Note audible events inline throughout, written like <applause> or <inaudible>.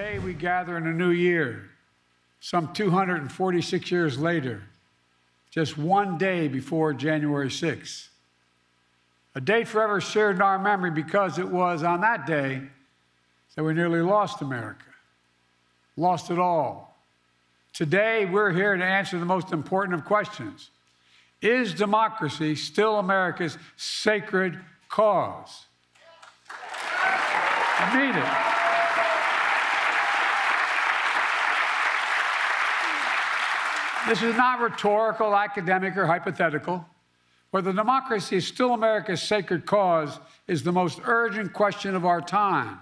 Today we gather in a new year, some 246 years later, just one day before January 6th. A date forever shared in our memory because it was on that day that we nearly lost America, lost it all. Today, we're here to answer the most important of questions Is democracy still America's sacred cause? I mean it. This is not rhetorical, academic, or hypothetical. Whether democracy is still America's sacred cause is the most urgent question of our time.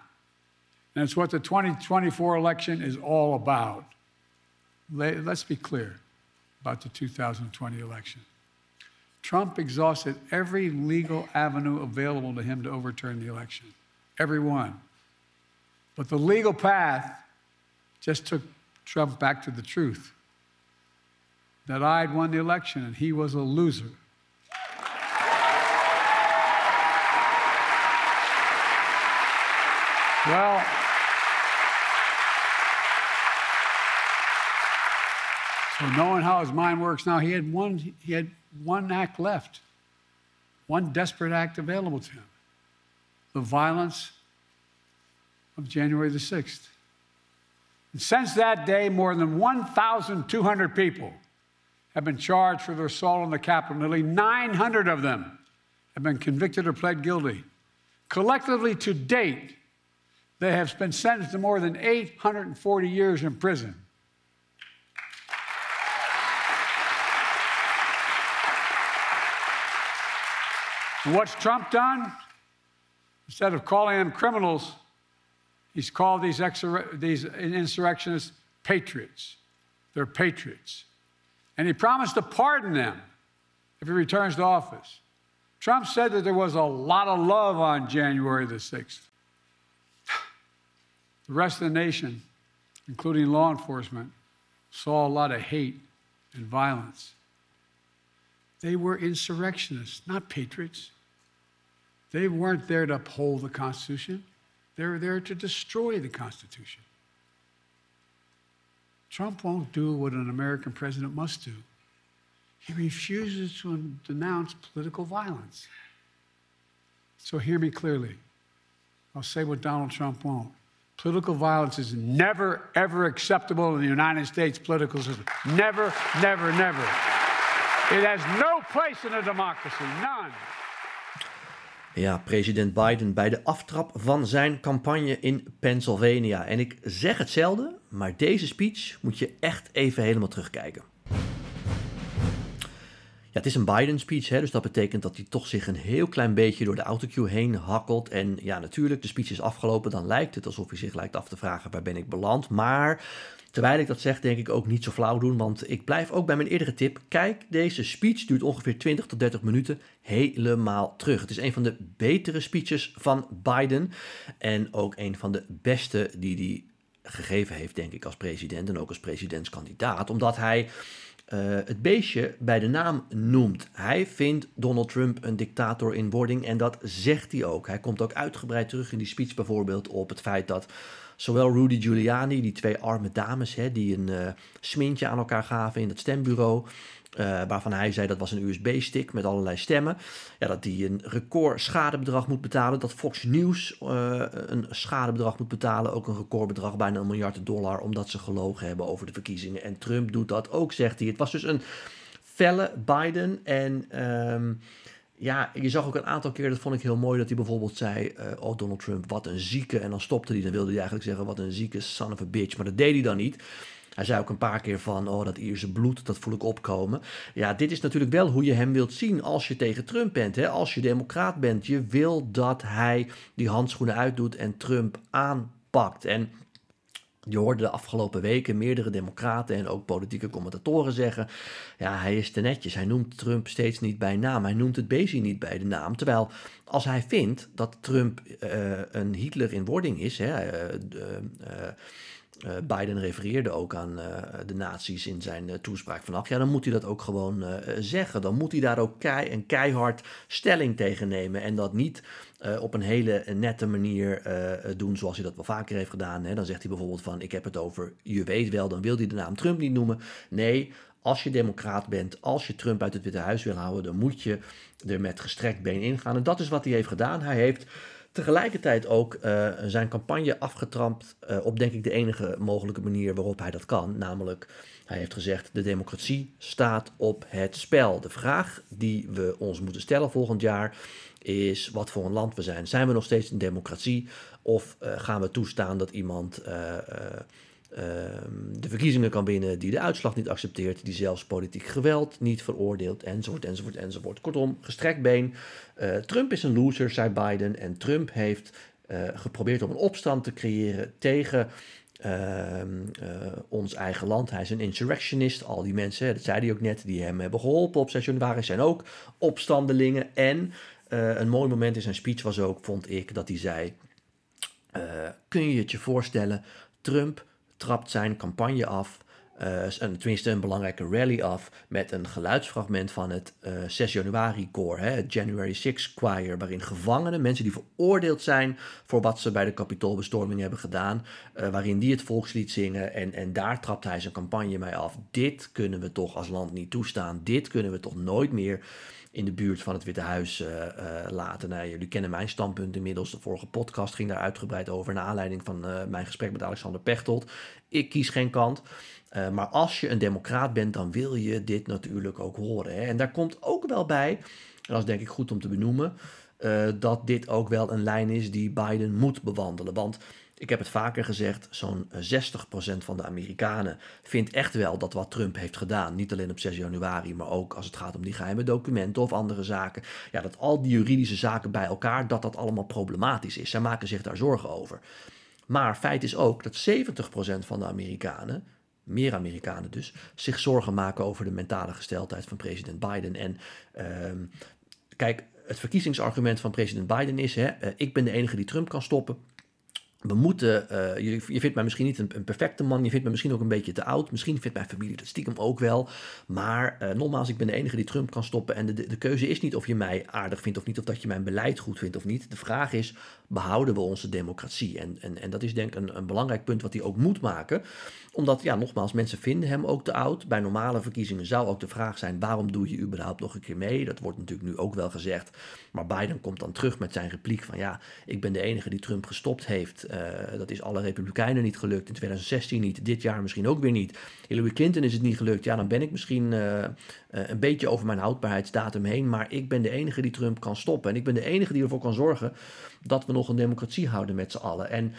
And it's what the 2024 election is all about. Let's be clear about the 2020 election. Trump exhausted every legal avenue available to him to overturn the election, every one. But the legal path just took Trump back to the truth that I'd won the election and he was a loser. Well, so knowing how his mind works now, he had one, he had one act left, one desperate act available to him the violence of January the 6th. And since that day, more than 1,200 people have been charged for their assault on the Capitol. Nearly 900 of them have been convicted or pled guilty. Collectively, to date, they have been sentenced to more than 840 years in prison. What's Trump done? Instead of calling them criminals, he's called these, these insurrectionists patriots. They're patriots. And he promised to pardon them if he returns to office. Trump said that there was a lot of love on January the 6th. <sighs> The rest of the nation, including law enforcement, saw a lot of hate and violence. They were insurrectionists, not patriots. They weren't there to uphold the Constitution, they were there to destroy the Constitution. Trump won't do what an American president must do. He refuses to denounce political violence. So hear me clearly. I'll say what Donald Trump won't. Political violence is never, ever acceptable in the United States political system. Never, never, never. It has no place in a democracy. None. Ja, president Biden bij de aftrap van zijn campagne in Pennsylvania. En ik zeg hetzelfde, maar deze speech moet je echt even helemaal terugkijken. Ja, het is een Biden-speech, dus dat betekent dat hij toch zich een heel klein beetje door de autocue heen hakkelt. En ja, natuurlijk, de speech is afgelopen, dan lijkt het alsof hij zich lijkt af te vragen waar ben ik beland. Maar Terwijl ik dat zeg, denk ik ook niet zo flauw doen, want ik blijf ook bij mijn eerdere tip. Kijk, deze speech duurt ongeveer 20 tot 30 minuten helemaal terug. Het is een van de betere speeches van Biden en ook een van de beste die hij gegeven heeft, denk ik, als president en ook als presidentskandidaat, omdat hij uh, het beestje bij de naam noemt. Hij vindt Donald Trump een dictator in wording en dat zegt hij ook. Hij komt ook uitgebreid terug in die speech bijvoorbeeld op het feit dat zowel Rudy Giuliani, die twee arme dames hè, die een uh, smintje aan elkaar gaven in het stembureau. Uh, waarvan hij zei dat was een USB-stick met allerlei stemmen. Ja, dat die een record schadebedrag moet betalen. Dat Fox News uh, een schadebedrag moet betalen. Ook een recordbedrag, bijna een miljard dollar. Omdat ze gelogen hebben over de verkiezingen. En Trump doet dat ook, zegt hij. Het was dus een felle Biden. En um, ja, je zag ook een aantal keer, dat vond ik heel mooi, dat hij bijvoorbeeld zei: uh, Oh, Donald Trump, wat een zieke. En dan stopte hij, dan wilde hij eigenlijk zeggen: Wat een zieke son of a bitch. Maar dat deed hij dan niet. Hij zei ook een paar keer van, oh, dat Ierse bloed, dat voel ik opkomen. Ja, dit is natuurlijk wel hoe je hem wilt zien als je tegen Trump bent. Hè? Als je democraat bent, je wil dat hij die handschoenen uitdoet en Trump aanpakt. En je hoorde de afgelopen weken meerdere democraten en ook politieke commentatoren zeggen: ja, hij is te netjes. Hij noemt Trump steeds niet bij naam. Hij noemt het Bezi niet bij de naam. Terwijl als hij vindt dat Trump uh, een Hitler in wording is, hè, uh, uh, Biden refereerde ook aan de nazi's in zijn toespraak vannacht. Ja, dan moet hij dat ook gewoon zeggen. Dan moet hij daar ook kei en keihard stelling tegen nemen. En dat niet op een hele nette manier doen zoals hij dat wel vaker heeft gedaan. Hè. Dan zegt hij bijvoorbeeld van ik heb het over je weet wel, dan wil hij de naam Trump niet noemen. Nee, als je democraat bent, als je Trump uit het Witte Huis wil houden, dan moet je er met gestrekt been ingaan. En dat is wat hij heeft gedaan. Hij heeft tegelijkertijd ook uh, zijn campagne afgetrampt uh, op denk ik de enige mogelijke manier waarop hij dat kan. Namelijk, hij heeft gezegd, de democratie staat op het spel. De vraag die we ons moeten stellen volgend jaar is wat voor een land we zijn. Zijn we nog steeds een democratie of uh, gaan we toestaan dat iemand de verkiezingen kan winnen, die de uitslag niet accepteert, die zelfs politiek geweld niet veroordeelt, enzovoort, enzovoort, enzovoort. Kortom, gestrekt been. Uh, Trump is een loser, zei Biden. En Trump heeft uh, geprobeerd om een opstand te creëren tegen uh, ons eigen land. Hij is een insurrectionist. Al die mensen, dat zei hij ook net, die hem hebben geholpen op 6 januari, zijn ook opstandelingen. En een mooi moment in zijn speech was ook, vond ik, dat hij zei: Kun je het je voorstellen? Trump trapt zijn campagne af, uh, en tenminste een belangrijke rally af, met een geluidsfragment van het uh, eh, 6 januari koor, hè, het January 6 Choir, waarin gevangenen, mensen die veroordeeld zijn voor wat ze bij de kapitoolbestorming hebben gedaan, uh, waarin die het volkslied zingen en, en daar trapt hij zijn campagne mee af. Dit kunnen we toch als land niet toestaan, dit kunnen we toch nooit meer in de buurt van het Witte Huis uh, uh, laten. Nou, jullie kennen mijn standpunt inmiddels. De vorige podcast ging daar uitgebreid over. Naar aanleiding van mijn gesprek met Alexander Pechtold. Ik kies geen kant. Maar als je een democraat bent, dan wil je dit natuurlijk ook horen. Hè? En daar komt ook wel bij, en dat is denk ik goed om te benoemen, dat dit ook wel een lijn is die Biden moet bewandelen. Want ik heb het vaker gezegd, zo'n 60% van de Amerikanen vindt echt wel dat wat Trump heeft gedaan, niet alleen op 6 januari, maar ook als het gaat om die geheime documenten of andere zaken, ja, dat al die juridische zaken bij elkaar, dat dat allemaal problematisch is. Zij maken zich daar zorgen over. Maar feit is ook dat 70% van de Amerikanen, meer Amerikanen dus, zich zorgen maken over de mentale gesteldheid van president Biden. En uh, kijk, het verkiezingsargument van president Biden is: hè, uh, ik ben de enige die Trump kan stoppen we moeten, uh, je, vindt mij misschien niet een, een, perfecte man, je vindt mij misschien ook een beetje te oud, misschien vindt mijn familie dat stiekem ook wel, maar uh, nogmaals, ik ben de enige die Trump kan stoppen en de, de, de, keuze is niet of je mij aardig vindt of niet, of dat je mijn beleid goed vindt of niet. De vraag is, behouden we onze democratie? En, en, en dat is denk ik een, een belangrijk punt wat hij ook moet maken, omdat, ja, nogmaals, mensen vinden hem ook te oud. Bij normale verkiezingen zou ook de vraag zijn, waarom doe je überhaupt nog een keer mee? Dat wordt natuurlijk nu ook wel gezegd, maar Biden komt dan terug met zijn repliek van, ja, ik ben de enige die Trump gestopt heeft. Uh, dat is alle Republikeinen niet gelukt. In 2016 niet. Dit jaar misschien ook weer niet. Hillary Clinton is het niet gelukt. Ja, dan ben ik misschien uh, uh, een beetje over mijn houdbaarheidsdatum heen. Maar ik ben de enige die Trump kan stoppen. En ik ben de enige die ervoor kan zorgen dat we nog een democratie houden met z'n allen. En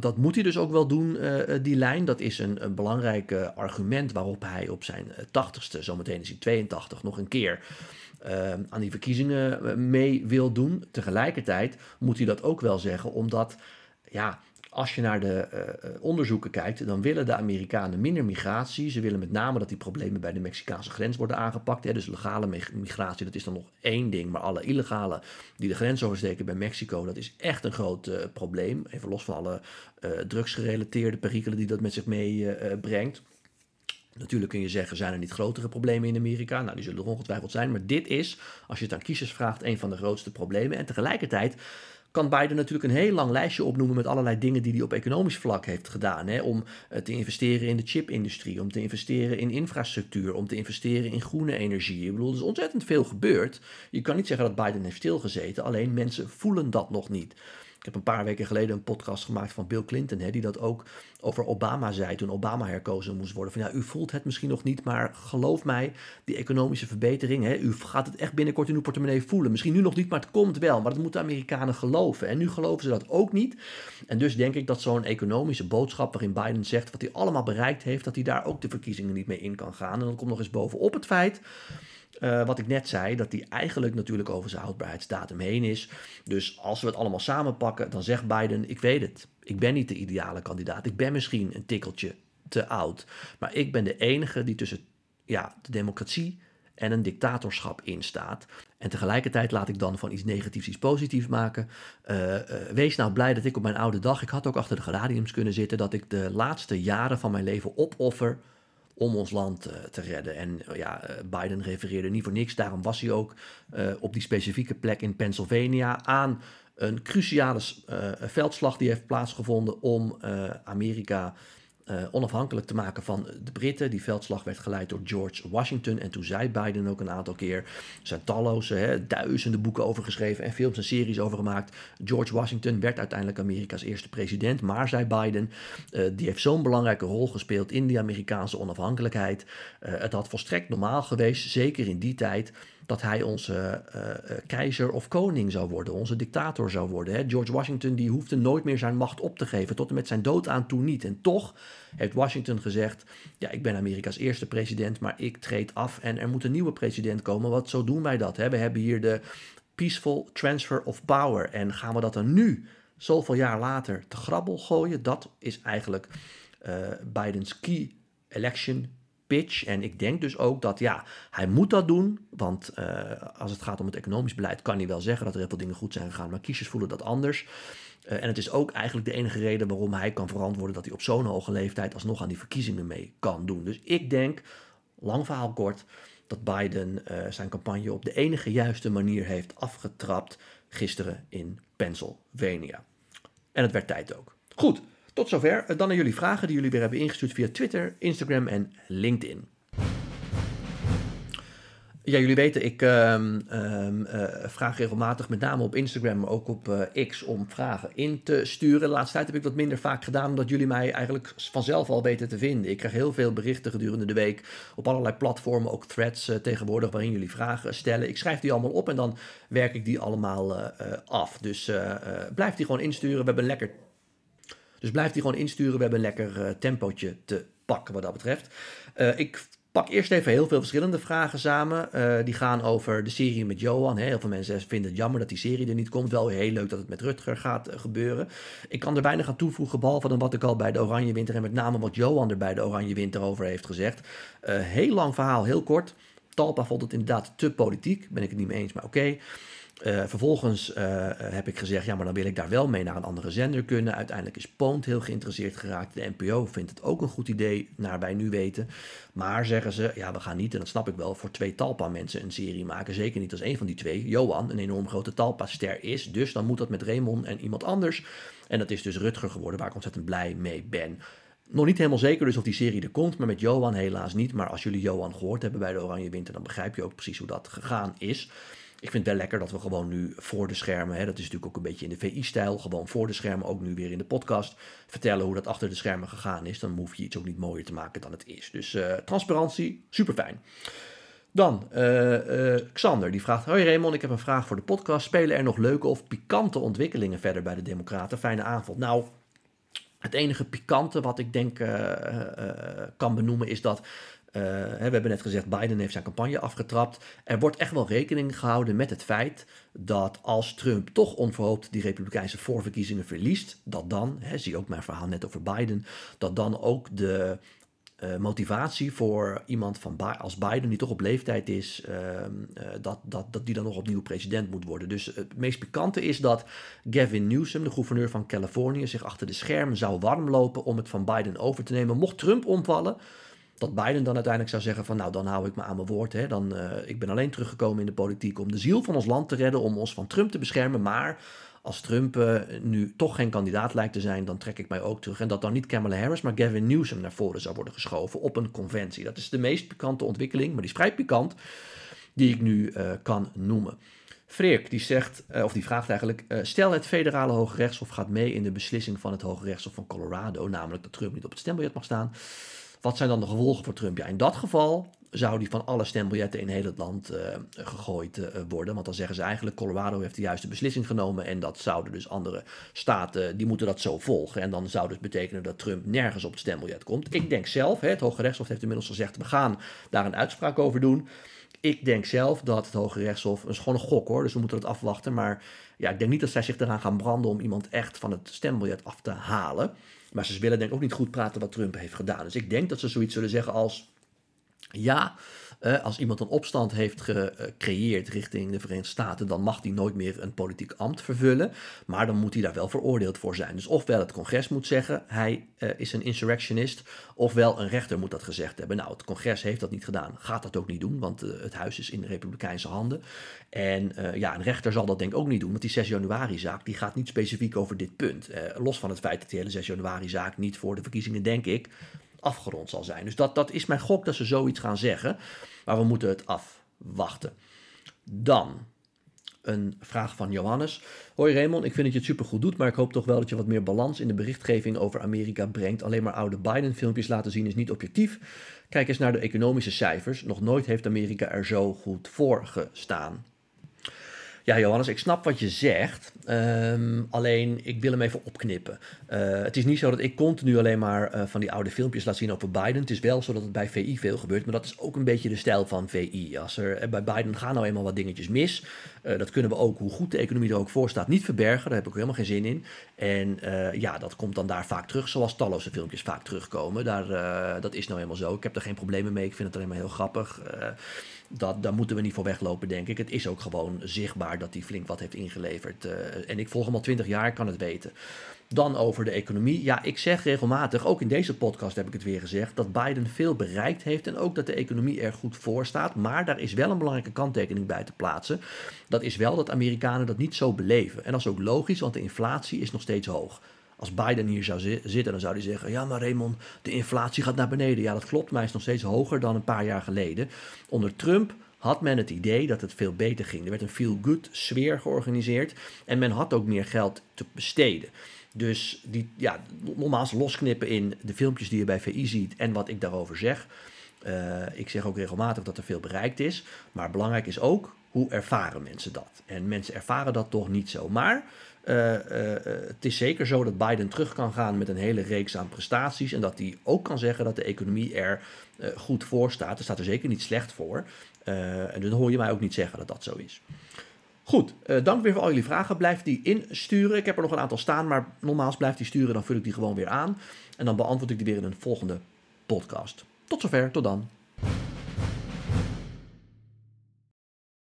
dat moet hij dus ook wel doen, die lijn. Dat is een, belangrijk argument waarop hij op zijn tachtigste, zometeen is hij 82, nog een keer aan die verkiezingen eh, mee wil doen. Tegelijkertijd moet hij dat ook wel zeggen, omdat ja, als je naar de uh, onderzoeken kijkt, dan willen de Amerikanen minder migratie. Ze willen met name dat die problemen bij de Mexicaanse grens worden aangepakt. Hè. Dus legale migratie, dat is dan nog één ding. Maar alle illegale die de grens oversteken bij Mexico, dat is echt een groot uh, probleem. Even los van alle drugsgerelateerde perikelen die dat met zich meebrengt. Natuurlijk kun je zeggen, zijn er niet grotere problemen in Amerika? Nou, die zullen er ongetwijfeld zijn. Maar dit is, als je het aan kiezers vraagt, een van de grootste problemen. En tegelijkertijd kan Biden natuurlijk een heel lang lijstje opnoemen met allerlei dingen die hij op economisch vlak heeft gedaan. Hè? Om eh, te investeren in de chipindustrie, om te investeren in infrastructuur, om te investeren in groene energie. Ik bedoel, er is ontzettend veel gebeurd. Je kan niet zeggen dat Biden heeft stilgezeten, alleen mensen voelen dat nog niet. Ik heb een paar weken geleden een podcast gemaakt van Bill Clinton, hè, die dat ook over Obama zei toen Obama herkozen moest worden. Van ja, u voelt het misschien nog niet, maar geloof mij, die economische verbetering, hè, u gaat het echt binnenkort in uw portemonnee voelen. Misschien nu nog niet, maar het komt wel. Maar dat moeten Amerikanen geloven. En nu geloven ze dat ook niet. En dus denk ik dat zo'n economische boodschap waarin Biden zegt wat hij allemaal bereikt heeft, dat hij daar ook de verkiezingen niet mee in kan gaan. En dan komt nog eens bovenop het feit uh, wat ik net zei, dat die eigenlijk natuurlijk over zijn houdbaarheidsdatum heen is. Dus als we het allemaal samenpakken, dan zegt Biden: Ik weet het, ik ben niet de ideale kandidaat. Ik ben misschien een tikkeltje te oud. Maar ik ben de enige die tussen ja, de democratie en een dictatorschap in staat. En tegelijkertijd laat ik dan van iets negatiefs iets positiefs maken. Uh, uh, wees nou blij dat ik op mijn oude dag, ik had ook achter de geradiums kunnen zitten, dat ik de laatste jaren van mijn leven opoffer om ons land uh, te redden. En ja, Biden refereerde niet voor niks. Daarom was hij ook op die specifieke plek in Pennsylvania aan een cruciale veldslag die heeft plaatsgevonden om Amerika uh, onafhankelijk te maken van de Britten. Die veldslag werd geleid door George Washington. En toen zei Biden ook een aantal keer. Er zijn talloze, hè, duizenden boeken over geschreven en films en series over gemaakt. George Washington werd uiteindelijk Amerika's eerste president. Maar, zei Biden, uh, die heeft zo'n belangrijke rol gespeeld in die Amerikaanse onafhankelijkheid. Uh, het had volstrekt normaal geweest, zeker in die tijd dat hij onze uh, keizer of koning zou worden, onze dictator zou worden. Hè. George Washington die hoefde nooit meer zijn macht op te geven, tot en met zijn dood aan toe niet. En toch heeft Washington gezegd, ja, ik ben Amerika's eerste president, maar ik treed af en er moet een nieuwe president komen, wat zo doen wij dat. Hè. We hebben hier de peaceful transfer of power en gaan we dat dan nu, zoveel jaar later, te grabbel gooien? Dat is eigenlijk uh, Bidens key election pitch. En ik denk dus ook dat ja, hij moet dat doen. Want uh, als het gaat om het economisch beleid, kan hij wel zeggen dat er heel veel dingen goed zijn gegaan. Maar kiezers voelen dat anders. Uh, en het is ook eigenlijk de enige reden waarom hij kan verantwoorden dat hij op zo'n hoge leeftijd alsnog aan die verkiezingen mee kan doen. Dus ik denk, lang verhaal kort, dat Biden uh, zijn campagne op de enige juiste manier heeft afgetrapt gisteren in Pennsylvania. En het werd tijd ook. Goed, tot zover. Eh, dan naar jullie vragen die jullie weer hebben ingestuurd via Twitter, Instagram en LinkedIn. Ja, jullie weten, ik uh, uh, vraag regelmatig, met name op Instagram, maar ook op uh, X, om vragen in te sturen. De laatste tijd heb ik dat minder vaak gedaan, omdat jullie mij eigenlijk vanzelf al weten te vinden. Ik krijg heel veel berichten gedurende de week op allerlei platformen, ook threads tegenwoordig, waarin jullie vragen stellen. Ik schrijf die allemaal op en dan werk ik die allemaal af. Dus blijf die gewoon insturen. We hebben lekker dus blijf die gewoon insturen. We hebben een lekker uh, tempootje te pakken wat dat betreft. Uh, ik pak eerst even heel veel verschillende vragen samen. Uh, die gaan over de serie met Johan. Heel veel mensen vinden het jammer dat die serie er niet komt. Wel heel leuk dat het met Rutger gaat gebeuren. Ik kan er weinig aan toevoegen, behalve dan wat ik al bij de Oranje Winter... en met name wat Johan er bij de Oranje Winter over heeft gezegd. heel lang verhaal, heel kort. Talpa vond het inderdaad te politiek. Ben ik het niet mee eens, maar oké. Uh, vervolgens uh, heb ik gezegd, ja, maar dan wil ik daar wel mee naar een andere zender kunnen. Uiteindelijk is Poont heel geïnteresseerd geraakt. De NPO vindt het ook een goed idee, naar wij nu weten. Maar zeggen ze, ja, we gaan niet, en dat snap ik wel, voor twee Talpa-mensen een serie maken. Zeker niet als een van die twee, Johan, een enorm grote Talpa-ster is. Dus dan moet dat met Raymond en iemand anders. En dat is dus Rutger geworden, waar ik ontzettend blij mee ben. Nog niet helemaal zeker dus of die serie er komt, maar met Johan helaas niet. Maar als jullie Johan gehoord hebben bij de Oranje Winter, dan begrijp je ook precies hoe dat gegaan is. Ik vind het wel lekker dat we gewoon nu voor de schermen, hè, dat is natuurlijk ook een beetje in de VI-stijl, gewoon voor de schermen, ook nu weer in de podcast, vertellen hoe dat achter de schermen gegaan is. Dan hoef je iets ook niet mooier te maken dan het is. Dus uh, transparantie, super fijn. Dan, uh, uh, Xander, die vraagt: Hoi Raymond, ik heb een vraag voor de podcast. Spelen er nog leuke of pikante ontwikkelingen verder bij de Democraten? Fijne avond. Nou, het enige pikante wat ik denk kan benoemen is dat uh, we hebben net gezegd, Biden heeft zijn campagne afgetrapt. Er wordt echt wel rekening gehouden met het feit dat als Trump toch onverhoopt die Republikeinse voorverkiezingen verliest, dat dan, hè, zie ook mijn verhaal net over Biden, dat dan ook de uh, motivatie voor iemand van als Biden, die toch op leeftijd is, uh, uh, dat, dat, dat die dan nog opnieuw president moet worden. Dus het meest pikante is dat Gavin Newsom, de gouverneur van Californië, zich achter de schermen zou warmlopen om het van Biden over te nemen. Mocht Trump omvallen, dat Biden dan uiteindelijk zou zeggen van nou dan hou ik me aan mijn woord. Hè. Dan, uh, ik ben alleen teruggekomen in de politiek om de ziel van ons land te redden, om ons van Trump te beschermen. Maar als Trump uh, nu toch geen kandidaat lijkt te zijn, dan trek ik mij ook terug. En dat dan niet Kamala Harris, maar Gavin Newsom naar voren zou worden geschoven op een conventie. Dat is de meest pikante ontwikkeling, maar die is vrij pikant, die ik nu uh, kan noemen. Freek die zegt, of die vraagt eigenlijk: stel het federale Hoge Rechtshof gaat mee in de beslissing van het Hoge Rechtshof van Colorado, namelijk dat Trump niet op het stembiljet mag staan. Wat zijn dan de gevolgen voor Trump? Ja, in dat geval zou die van alle stembiljetten in heel het land uh, gegooid uh, worden. Want dan zeggen ze eigenlijk, Colorado heeft de juiste beslissing genomen. En dat zouden dus andere staten, die moeten dat zo volgen. En dan zou dus betekenen dat Trump nergens op het stembiljet komt. Ik denk zelf, hè, het Hoge Rechtshof heeft inmiddels gezegd, we gaan daar een uitspraak over doen. Ik denk zelf dat het Hoge Rechtshof, dat is gewoon een gok hoor, dus we moeten het afwachten. Maar ja, ik denk niet dat zij zich eraan gaan branden om iemand echt van het stembiljet af te halen. Maar ze willen denk ik ook niet goed praten wat Trump heeft gedaan. Dus ik denk dat ze zoiets zullen zeggen als... Ja, Eh, als iemand een opstand heeft gecreëerd richting de Verenigde Staten, dan mag hij nooit meer een politiek ambt vervullen. Maar dan moet hij daar wel veroordeeld voor zijn. Dus ofwel het congres moet zeggen, hij uh, is een insurrectionist, ofwel een rechter moet dat gezegd hebben. Nou, het congres heeft dat niet gedaan, gaat dat ook niet doen, want het huis is in de republikeinse handen. En ja, een rechter zal dat denk ik ook niet doen, want die 6 januari-zaak die gaat niet specifiek over dit punt. los van het feit dat die hele 6 januari-zaak niet voor de verkiezingen, denk ik, afgerond zal zijn. Dus dat, dat is mijn gok dat ze zoiets gaan zeggen. Maar we moeten het afwachten. Dan een vraag van Johannes. Hoi Raymond, ik vind dat je het supergoed doet, maar ik hoop toch wel dat je wat meer balans in de berichtgeving over Amerika brengt. Alleen maar oude Biden-filmpjes laten zien is niet objectief. Kijk eens naar de economische cijfers. Nog nooit heeft Amerika er zo goed voor gestaan. Ja, Johannes, ik snap wat je zegt. Ehm, alleen, ik wil hem even opknippen. Uh, het is niet zo dat ik continu alleen maar uh, van die oude filmpjes laat zien over Biden. Het is wel zo dat het bij VI veel gebeurt, maar dat is ook een beetje de stijl van VI. Als er, eh, bij Biden gaan nou eenmaal wat dingetjes mis. Dat kunnen we ook, hoe goed de economie er ook voor staat, niet verbergen. Daar heb ik helemaal geen zin in. En ja, dat komt dan daar vaak terug, zoals talloze filmpjes vaak terugkomen. Daar, dat is nou helemaal zo. Ik heb er geen problemen mee. Ik vind het alleen maar heel grappig dat, daar moeten we niet voor weglopen, denk ik. Het is ook gewoon zichtbaar dat hij flink wat heeft ingeleverd. Uh, en ik volg hem al twintig jaar, kan het weten. Dan over de economie. Ja, ik zeg regelmatig, ook in deze podcast heb ik het weer gezegd, dat Biden veel bereikt heeft en ook dat de economie er goed voor staat. Maar daar is wel een belangrijke kanttekening bij te plaatsen. Dat is wel dat Amerikanen dat niet zo beleven. En dat is ook logisch, want de inflatie is nog steeds hoog. Als Biden hier zou zitten, dan zou hij zeggen: Ja, maar Raymond, de inflatie gaat naar beneden. Ja, dat klopt, maar hij is nog steeds hoger dan een paar jaar geleden. Onder Trump had men het idee dat het veel beter ging. Er werd een feel-good sfeer georganiseerd en men had ook meer geld te besteden. Dus die, ja, nogmaals losknippen in de filmpjes die je bij VI ziet en wat ik daarover zeg. Uh, ik zeg ook regelmatig dat er veel bereikt is, maar belangrijk is ook hoe ervaren mensen dat. En mensen ervaren dat toch niet zo. Maar uh, uh, het is zeker zo dat Biden terug kan gaan met een hele reeks aan prestaties. En dat hij ook kan zeggen dat de economie er goed voor staat. Er staat er zeker niet slecht voor. en dan hoor je mij ook niet zeggen dat dat zo is. Goed, dank weer voor al jullie vragen. Blijf die insturen. Ik heb er nog een aantal staan, maar nogmaals, blijf die sturen. Dan vul ik die gewoon weer aan. En dan beantwoord ik die weer in een volgende podcast. Tot zover, tot dan.